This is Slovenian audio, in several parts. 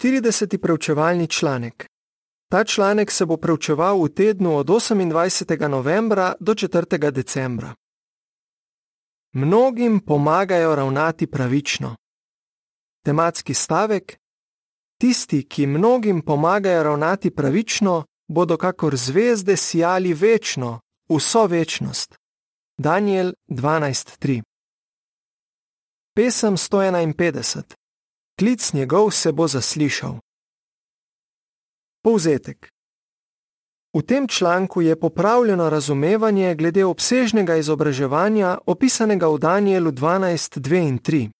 40. preučevalni članek. Ta članek se bo preučeval v tednu od 28. novembra do 4. decembra. Mnogim pomagajo ravnati pravično. Tematski stavek: Tisti, ki mnogim pomagajo ravnati pravično, bodo kakor zvezde sijali večno, vso večnost. Daniel 12:3 Pesem 151 Klic njegov se bo zaslišal. Povzetek. V tem članku je popravljeno razumevanje glede obsežnega izobraževanja, opisanega v Danielu 12, 2 in 3.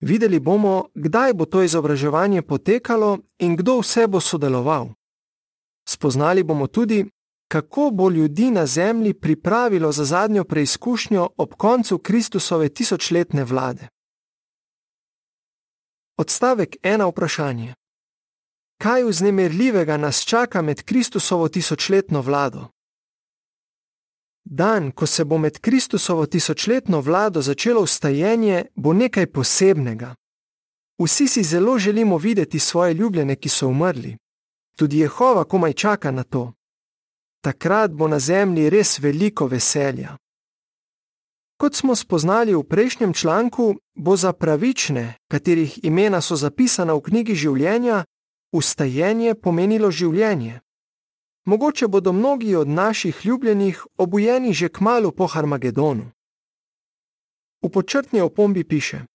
Videli bomo, kdaj bo to izobraževanje potekalo in kdo vse bo sodeloval. Spoznali bomo tudi, kako bo ljudi na zemlji pripravilo za zadnjo preizkušnjo ob koncu Kristusove tisočletne vlade. Odstavek ena vprašanje. Kaj vznemirljivega nas čaka med Kristusovo tisočletno vlado? Dan, ko se bo med Kristusovo tisočletno vlado začelo ustajenje, bo nekaj posebnega. Vsi si zelo želimo videti svoje ljubljene, ki so umrli. Tudi Jehova komaj čaka na to. Takrat bo na zemlji res veliko veselja. Kot smo spoznali v prejšnjem članku, bo za pravične, katerih imena so zapisana v knjigi življenja, ustajenje pomenilo življenje. Mogoče bodo mnogi od naših ljubljenih obujeni že k malu po Harmagedonu. V počrtni opombi piše: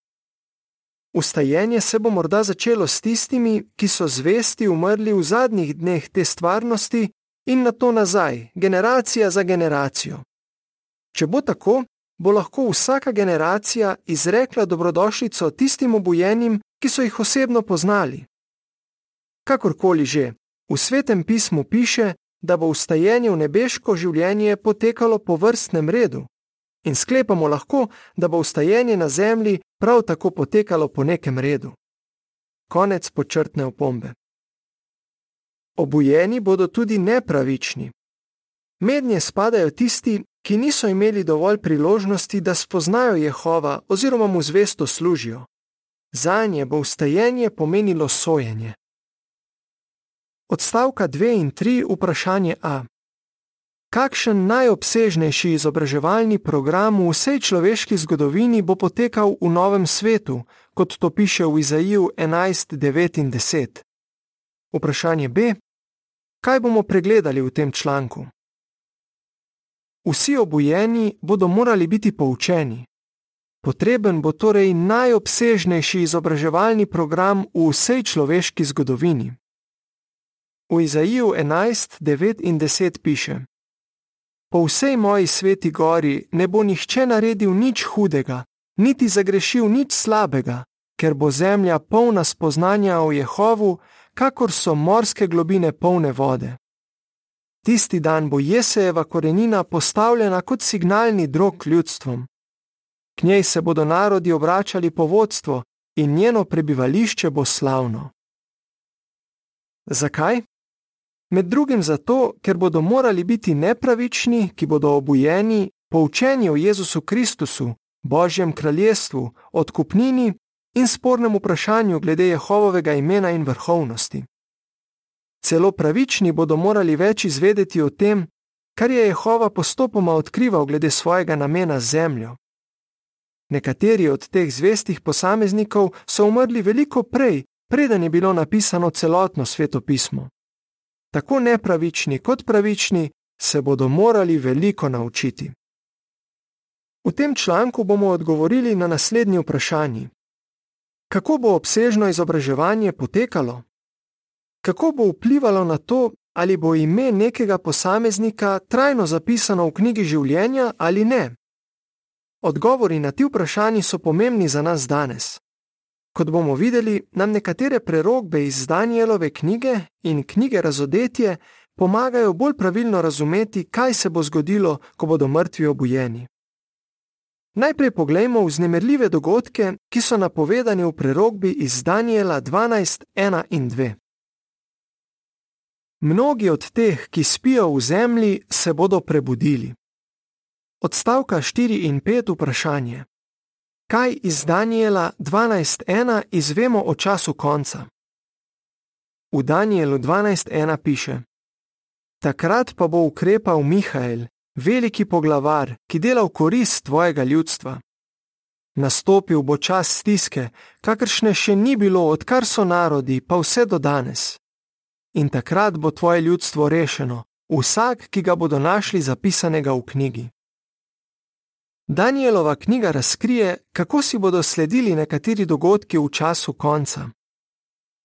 Ustajenje se bo morda začelo s tistimi, ki so zvesti umrli v zadnjih dneh te stvarnosti in na to nazaj, generacija za generacijo. Če bo tako, bo lahko vsaka generacija izrekla dobrodošlico tistim obujenim, ki so jih osebno poznali. Kakorkoli že, v svetem pismu piše, da bo ustajenje v nebeško življenje potekalo po vrstnem redu, in sklepamo lahko, da bo ustajenje na zemlji prav tako potekalo po nekem redu. Konec počrtne opombe. Obujeni bodo tudi nepravični. Mednje spadajo tisti, ki niso imeli dovolj priložnosti, da spoznajo Jehova oziroma mu zvesto služijo. Za nje bo ustajenje pomenilo sojenje. Odstavka 2 in 3 vprašanje A. Kakšen najobsežnejši izobraževalni program v vsej človeški zgodovini bo potekal v novem svetu, kot to piše v Izaiju 11, 9 in 10? Vprašanje B. Kaj bomo pregledali v tem članku? Vsi obujeni bodo morali biti poučeni. Potreben bo torej najobsežnejši izobraževalni program v vsej človeški zgodovini. V Izaiju 11, 9 in 10 piše: Po vsej moji sveti gori ne bo nihče naredil nič hudega, niti zagrešil nič slabega, ker bo zemlja polna spoznanja o Jehovu, kakor so morske globine polne vode. Tisti dan bo Jesejeva korenina postavljena kot signalni drog ljudstvom. K njej se bodo narodi obračali po vodstvo in njeno prebivališče bo slavno. Zakaj? Med drugim zato, ker bodo morali biti nepravični, ki bodo obujeni, poučeni o Jezusu Kristusu, Božjem kraljestvu, odkupnini in spornem vprašanju glede Jehovovega imena in vrhovnosti. Celo pravični bodo morali več izvedeti o tem, kar je Jehova postopoma odkrival glede svojega namena z zemljo. Nekateri od teh zvestih posameznikov so umrli veliko prej, preden je bilo napisano celotno svetopismo. Tako nepravični kot pravični se bodo morali veliko naučiti. V tem članku bomo odgovorili na naslednji vprašanji: Kako bo obsežno izobraževanje potekalo? Kako bo vplivalo na to, ali bo ime nekega posameznika trajno zapisano v knjigi življenja ali ne. Odgovori na ti vprašanji so pomembni za nas danes. Kot bomo videli, nam nekatere prerogbe iz Danielove knjige in knjige Razodetje pomagajo bolj pravilno razumeti, kaj se bo zgodilo, ko bodo mrtvi obujeni. Najprej poglejmo vznemirljive dogodke, ki so napovedani v prerogbi iz Daniela 12, 1 in 2. Mnogi od teh, ki spijo v zemlji, se bodo prebudili. Odstavka 4 in 5 vprašanje. Kaj iz Daniela 12.1 izvemo o času konca? V Danielu 12.1 piše: Takrat pa bo ukrepal Mihajl, veliki poglavar, ki dela v korist tvojega ljudstva. Nastopil bo čas stiske, kakršne še ni bilo, odkar so narodi, pa vse do danes. In takrat bo tvoje ljudstvo rešeno, vsak, ki ga bodo našli zapisanega v knjigi. Danielova knjiga razkrije, kako si bodo sledili nekateri dogodki v času konca.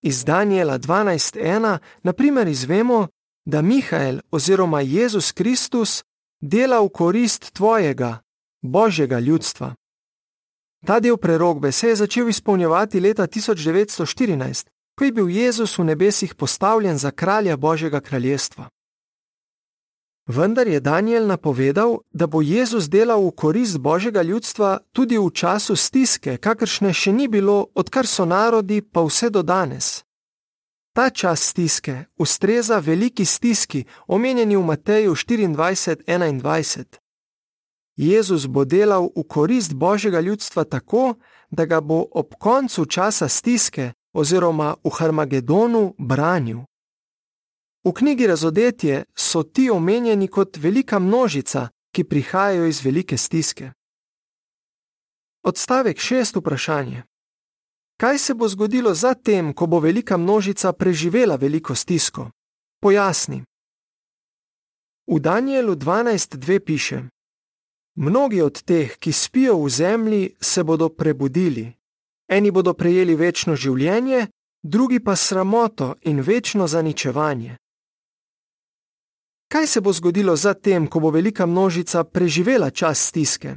Iz Daniela 12.1 naprimer izvemo, da Mihajl oziroma Jezus Kristus dela v korist tvojega, božjega ljudstva. Ta del prerogbe se je začel izpolnjevati leta 1914, ko je bil Jezus v nebesih postavljen za kralja Božjega kraljestva. Vendar je Daniel napovedal, da bo Jezus delal v korist Božjega ljudstva tudi v času stiske, kakršne še ni bilo, odkar so narodi pa vse do danes. Ta čas stiske ustreza veliki stiski, omenjeni v Mateju 24:21. Jezus bo delal v korist Božjega ljudstva tako, da ga bo ob koncu časa stiske oziroma v Harmagedonu branil. V knjigi Razodetje so ti omenjeni kot velika množica, ki prihajajo iz velike stiske. Odstavek šest vprašanje. Kaj se bo zgodilo zatem, ko bo velika množica preživela veliko stisko? Pojasni. V Danielu 12.2 piše: Mnogi od teh, ki spijo v zemlji, se bodo prebudili. Eni bodo prejeli večno življenje, drugi pa sramoto in večno zaničevanje. Kaj se bo zgodilo zatem, ko bo velika množica preživela čas stiske?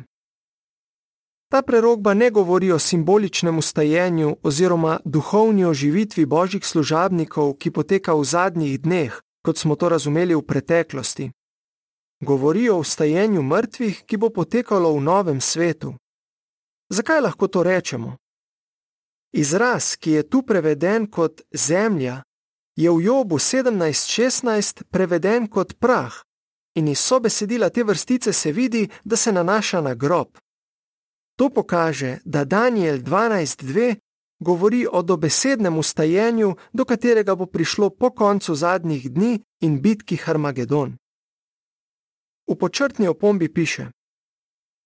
Ta prerogba ne govori o simboličnem ustajenju oziroma duhovni oživitvi božjih služabnikov, ki poteka v zadnjih dneh, kot smo to razumeli v preteklosti. Govori o ustajenju mrtvih, ki bo potekalo v novem svetu. Zakaj lahko to rečemo? Izraz, ki je tu preveden kot zemlja, je v Jobu 17:16 preveden kot prah, in iz sobesedila te vrstice se vidi, da se nanaša na grob. To pokaže, da Daniel 12:2 govori o dobesednem ustajenju, do katerega bo prišlo po koncu zadnjih dni in bitki Harmagedon. V počrtni opombi piše: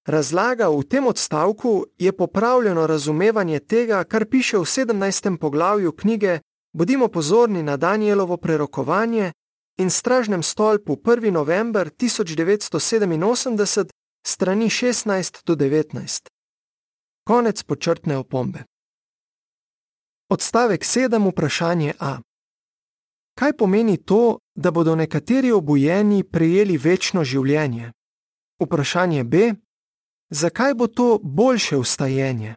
Razlaga v tem odstavku je popravljeno razumevanje tega, kar piše v 17. poglavju knjige Bodimo pozorni na Danielovo prerokovanje in stražnem stolpu 1. november 1987, strani 16 do 19. Konec počrtne opombe. Odstavek 7. Vprašanje A. Kaj pomeni to, da bodo nekateri obujeni prejeli večno življenje? Vprašanje B. Zakaj bo to boljše ustajenje?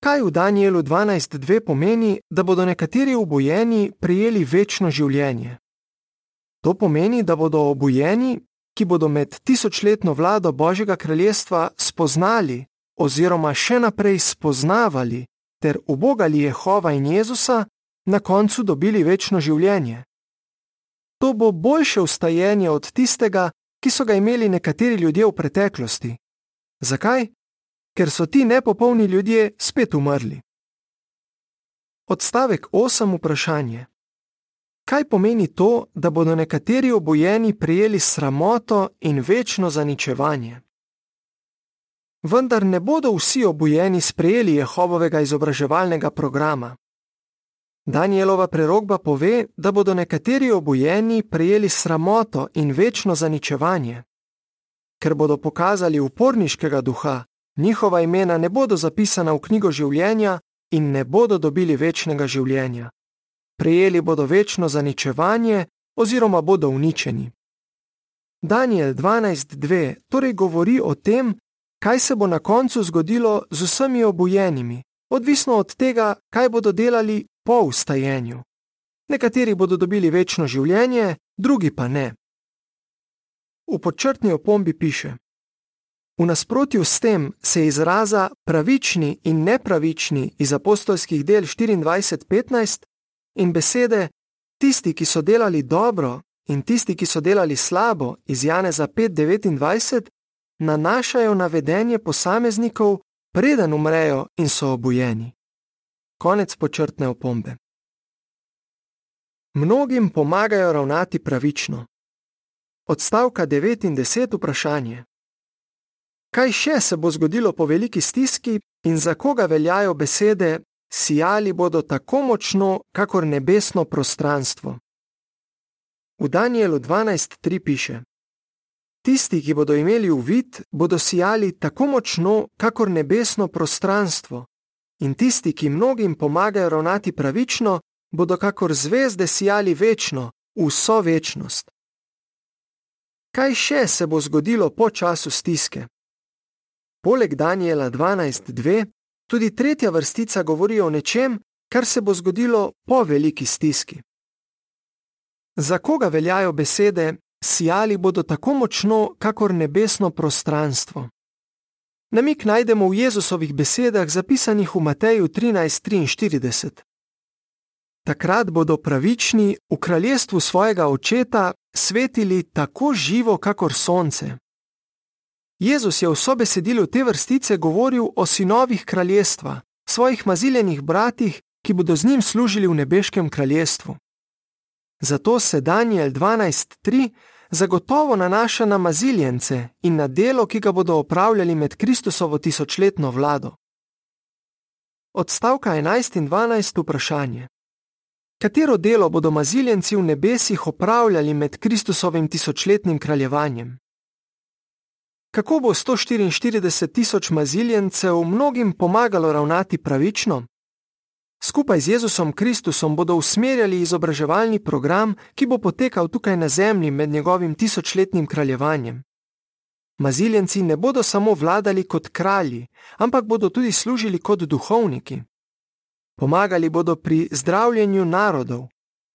Kaj v Danielu 12.2 pomeni, da bodo nekateri obojeni prijeli večno življenje? To pomeni, da bodo obojeni, ki bodo med tisočletno vlado Božjega kraljestva spoznali oziroma še naprej spoznavali ter ubogali Jehova in Jezusa, na koncu dobili večno življenje. To bo boljše ustajenje od tistega, ki so ga imeli nekateri ljudje v preteklosti. Zakaj? ker so ti nepopolni ljudje spet umrli. Odstavek 8. Vprašanje. Kaj pomeni to, da bodo nekateri obojeni prijeli sramoto in večno zaničevanje? Vendar ne bodo vsi obojeni sprejeli Jehovovega izobraževalnega programa. Danielova prerogba pove, da bodo nekateri obojeni prijeli sramoto in večno zaničevanje. Ker bodo pokazali uporniškega duha, njihova imena ne bodo zapisana v knjigo življenja in ne bodo dobili večnega življenja. Prejeli bodo večno zaničevanje oziroma bodo uničeni. Daniel 12.2 torej govori o tem, kaj se bo na koncu zgodilo z vsemi obojenimi, odvisno od tega, kaj bodo delali po ustajenju. Nekateri bodo dobili večno življenje, drugi pa ne. V podčrtni opombi piše: V nasprotju s tem se izraza pravični in nepravični iz apostolskih del 24:15 in besede tisti, ki so delali dobro in tisti, ki so delali slabo iz Janeza 5:29, nanašajo na vedenje posameznikov, preden umrejo in so obujeni. Konec počrtne opombe. Mnogim pomagajo ravnati pravično. Odstavka 9 in 10 vprašanje. Kaj še se bo zgodilo po veliki stiski in za koga veljajo besede: Sijali bodo tako močno, kakor nebesno prostranstvo? V Danielu 12:3 piše: Tisti, ki bodo imeli uvid, bodo sijali tako močno, kakor nebesno prostranstvo, in tisti, ki mnogim pomagajo ravnati pravično, bodo kakor zvezde sijali večno, vso večnost. Kaj še se bo zgodilo po času stiske? Poleg Daniela 12:2, tudi tretja vrstica govori o nečem, kar se bo zgodilo po veliki stiski. Za koga veljajo besede: Sijali bodo tako močno, kakor nebesno prostranstvo? Namik najdemo v Jezusovih besedah, zapisanih v Mateju 13:43. Takrat bodo pravični v kraljestvu svojega očeta svetili tako živo, kakor sonce. Jezus je v sobesedilu te vrstice govoril o sinovih kraljestva, svojih maziljenih bratih, ki bodo z njim služili v nebeškem kraljestvu. Zato se Daniel 12:3 zagotovo nanaša na maziljence in na delo, ki ga bodo opravljali med Kristusovo tisočletno vlado. Odstavka 11 in 12 vprašanje. Katero delo bodo maziljenci v nebesih opravljali med Kristusovim tisočletnim kraljevanjem? Kako bo 144 tisoč maziljencev mnogim pomagalo ravnati pravično? Skupaj z Jezusom Kristusom bodo usmerjali izobraževalni program, ki bo potekal tukaj na zemlji med njegovim tisočletnim kraljevanjem. Maziljenci ne bodo samo vladali kot kralji, ampak bodo tudi služili kot duhovniki. Pomagali bodo pri zdravljenju narodov,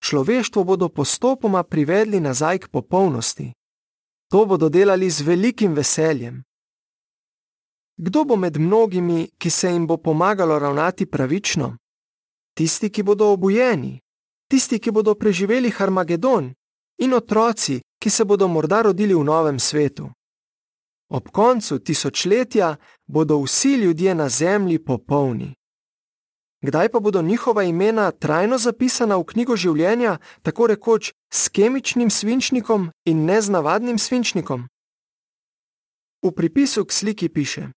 človeštvo bodo postopoma privedli nazaj k popolnosti. To bodo delali z velikim veseljem. Kdo bo med mnogimi, ki se jim bo pomagalo ravnati pravično? Tisti, ki bodo obujeni, tisti, ki bodo preživeli Harmagedon, in otroci, ki se bodo morda rodili v novem svetu. Ob koncu tisočletja bodo vsi ljudje na zemlji popolni. Kdaj pa bodo njihova imena trajno zapisana v knjigo življenja, tako rekoč s kemičnim svinčnikom in ne z navadnim svinčnikom? V pripisu k sliki piše: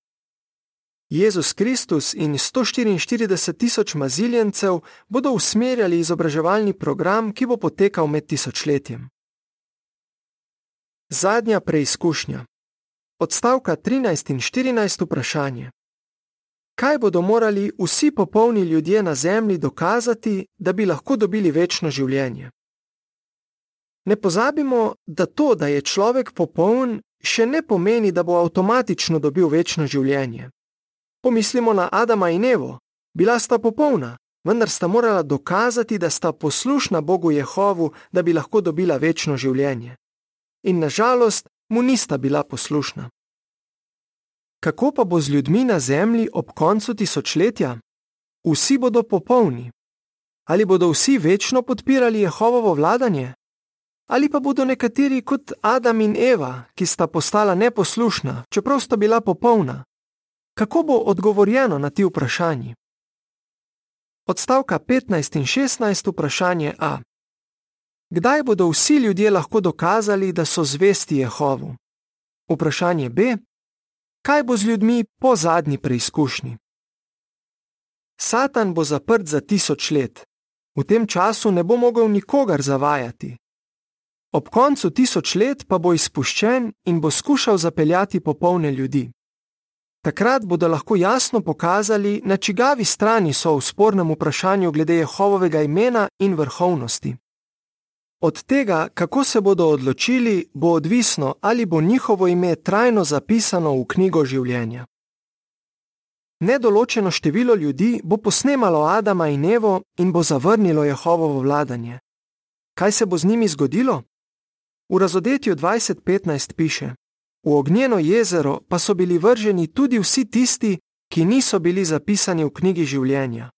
Jezus Kristus in 144 tisoč maziljencev bodo usmerjali izobraževalni program, ki bo potekal med tisočletjem. Zadnja preizkušnja. Odstavka 13 in 14 vprašanje kaj bodo morali vsi popolni ljudje na zemlji dokazati, da bi lahko dobili večno življenje. Ne pozabimo, da to, da je človek popoln, še ne pomeni, da bo avtomatično dobil večno življenje. Pomislimo na Adama in Evo. Bila sta popolna, vendar sta morala dokazati, da sta poslušna Bogu Jehovu, da bi lahko dobila večno življenje. In nažalost, mu nista bila poslušna. Kako pa bo z ljudmi na zemlji ob koncu tisočletja? Vsi bodo popolni. Ali bodo vsi večno podpirali Jehovovo vladanje? Ali pa bodo nekateri kot Adam in Eva, ki sta postala neposlušna, čeprav sta bila popolna? Kako bo odgovorjeno na ti vprašanji? Odstavka 15 in 16 vprašanje A. Kdaj bodo vsi ljudje lahko dokazali, da so zvesti Jehovu? Vprašanje B kaj bo z ljudmi po zadnji preizkušnji. Satan bo zaprt za tisoč let, v tem času ne bo mogel nikogar zavajati. Ob koncu tisoč let pa bo izpuščen in bo skušal zapeljati popolne ljudi. Takrat bodo lahko jasno pokazali, na čigavi strani so v spornem vprašanju glede Jehovovega imena in vrhovnosti. Od tega, kako se bodo odločili, bo odvisno, ali bo njihovo ime trajno zapisano v knjigo življenja. Nedoločeno število ljudi bo posnemalo Adama in Evo in bo zavrnilo Jehovovo vladanje. Kaj se bo z njimi zgodilo? V razodetju 2015 piše: V ognjeno jezero pa so bili vrženi tudi vsi tisti, ki niso bili zapisani v knjigi življenja.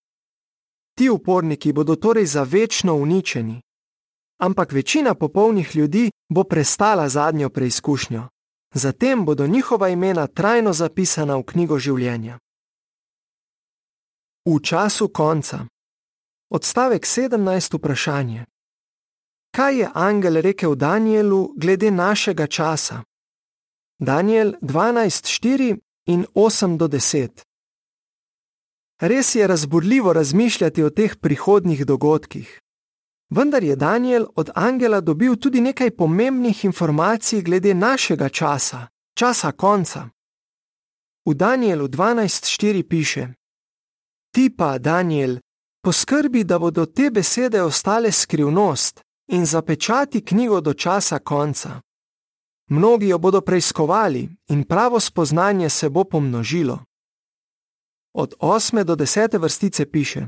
Ti uporniki bodo torej za večno uničeni, ampak večina popolnih ljudi bo prestala zadnjo preizkušnjo. Zatem bodo njihova imena trajno zapisana v knjigo življenja. V času konca. Odstavek 17. vprašanje. kaj je angel rekel Danielu glede našega časa. Daniel 12:4 in 8 do 10. Res je razburljivo razmišljati o teh prihodnjih dogodkih. Vendar je Daniel od angela dobil tudi nekaj pomembnih informacij glede našega časa, časa konca. V Danielu 12:4 piše: Ti pa, Daniel, poskrbi, da bodo te besede ostale skrivnost in zapečati knjigo do časa konca. Mnogi jo bodo preiskovali in pravo spoznanje se bo pomnožilo. Od 8 do 10 vrstice piše: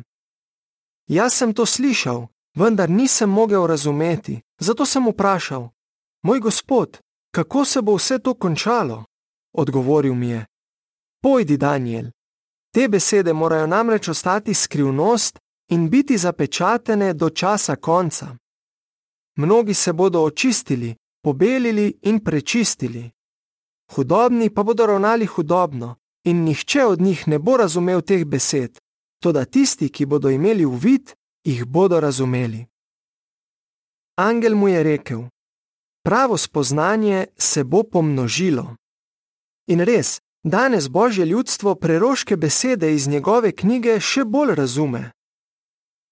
Jaz sem to slišal, vendar nisem mogel razumeti, zato sem vprašal: Moj gospod, kako se bo vse to končalo? Odgovoril mi je: Pojdi, Daniel. Te besede morajo namreč ostati skrivnost in biti zapečatene do časa konca. Mnogi se bodo očistili, pobelili in prečistili. Hudobni pa bodo ravnali hudobno, in nihče od njih ne bo razumel teh besed, toda tisti, ki bodo imeli uvid, jih bodo razumeli. Angel mu je rekel: Pravo spoznanje se bo pomnožilo. In res, danes božje ljudstvo preroške besede iz njegove knjige še bolj razume.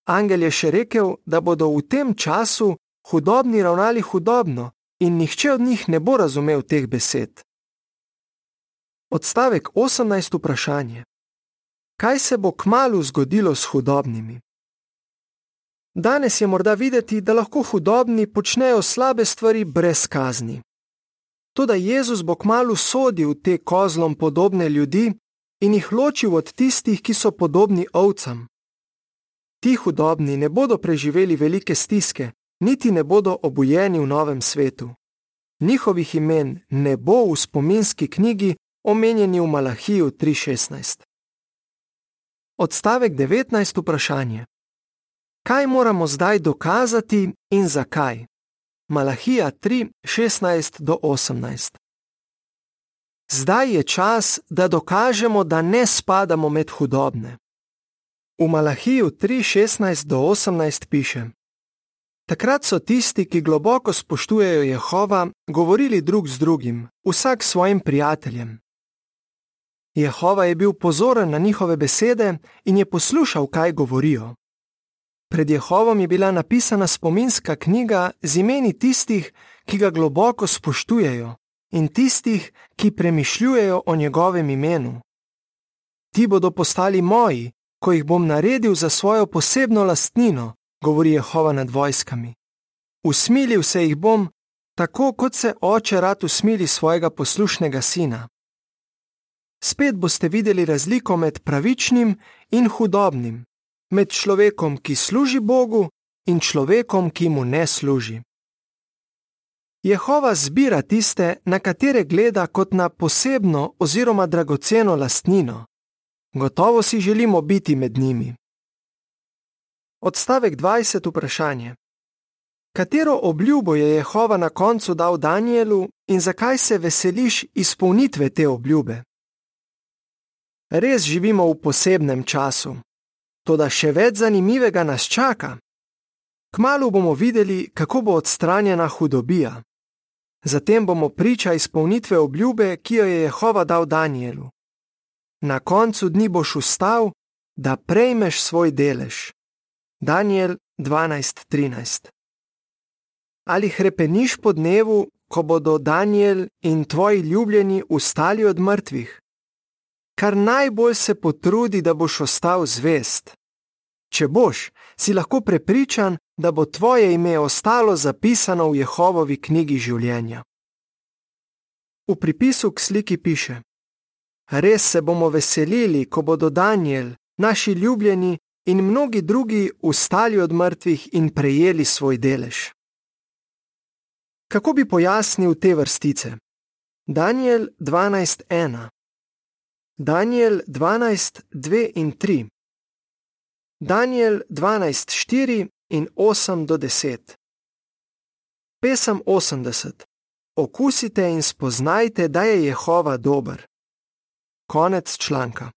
Angel je še rekel, da bodo v tem času hudobni ravnali hudobno in nihče od njih ne bo razumel teh besed. Odstavek 18. vprašanje: Kaj se bo kmalo zgodilo s hudobnimi? Danes je morda videti, da lahko hudobni počnejo slabe stvari brez kazni. Toda Jezus bo kmalo sodil te kozlom podobne ljudi in jih ločil od tistih, ki so podobni ovcam. Ti hudobni ne bodo preživeli velike stiske, niti ne bodo obujeni v novem svetu. Njihovih imen ne bo v spominski knjigi omenjeni v Malahiju 3:16. Odstavek 19. vprašanje: Kaj moramo zdaj dokazati in zakaj? Malahija 3:16 do 18. Zdaj je čas, da dokažemo, da ne spadamo med hudobne. V Malahiju 3:16 do 18 piše: Takrat so tisti, ki globoko spoštujejo Jehova, govorili drug z drugim, vsak svojim prijateljem. Jehova je bil pozoren na njihove besede in je poslušal, kaj govorijo. Pred Jehovom je bila napisana spominska knjiga z imeni tistih, ki ga globoko spoštujejo, in tistih, ki premišljujejo o njegovem imenu. Ti bodo postali moji, ko jih bom naredil za svojo posebno lastnino, govori Jehova nad vojskami. Usmilil se jih bom, tako kot se oče rad usmili svojega poslušnega sina. Spet boste videli razliko med pravičnim in hudobnim, med človekom, ki služi Bogu, in človekom, ki mu ne služi. Jehova zbira tiste, na katere gleda kot na posebno oziroma dragoceno lastnino. Gotovo si želimo biti med njimi. Odstavek 20. vprašanje. Katero obljubo je Jehova na koncu dal Danielu in zakaj se veseliš izpolnitve te obljube? Res živimo v posebnem času, toda še več zanimivega nas čaka. Kmalu bomo videli, kako bo odstranjena hudobija. Zatem bomo priča izpolnitve obljube, ki jo je Jehova dal Danielu. Na koncu dni boš ustal, da prejmeš svoj delež. Daniel 12:13. Ali hrepeniš po dnevu, ko bodo Daniel in tvoji ljubljeni ustali od mrtvih? Kar najbolj se potrudi, da boš ostal zvest. Če boš, si lahko prepričan, da bo tvoje ime ostalo zapisano v Jehovovi knjigi življenja. V pripisu k sliki piše: Res se bomo veselili, ko bodo Daniel, naši ljubljeni, in mnogi drugi ustali od mrtvih in prejeli svoj delež. Kako bi pojasnil te vrstice? Daniel 12:1, Daniel 12:2 in 3, Daniel 12:4 in 8 do 10. Pesem 80. Okusite in spoznajte, da je Jehova dober. Konec članka.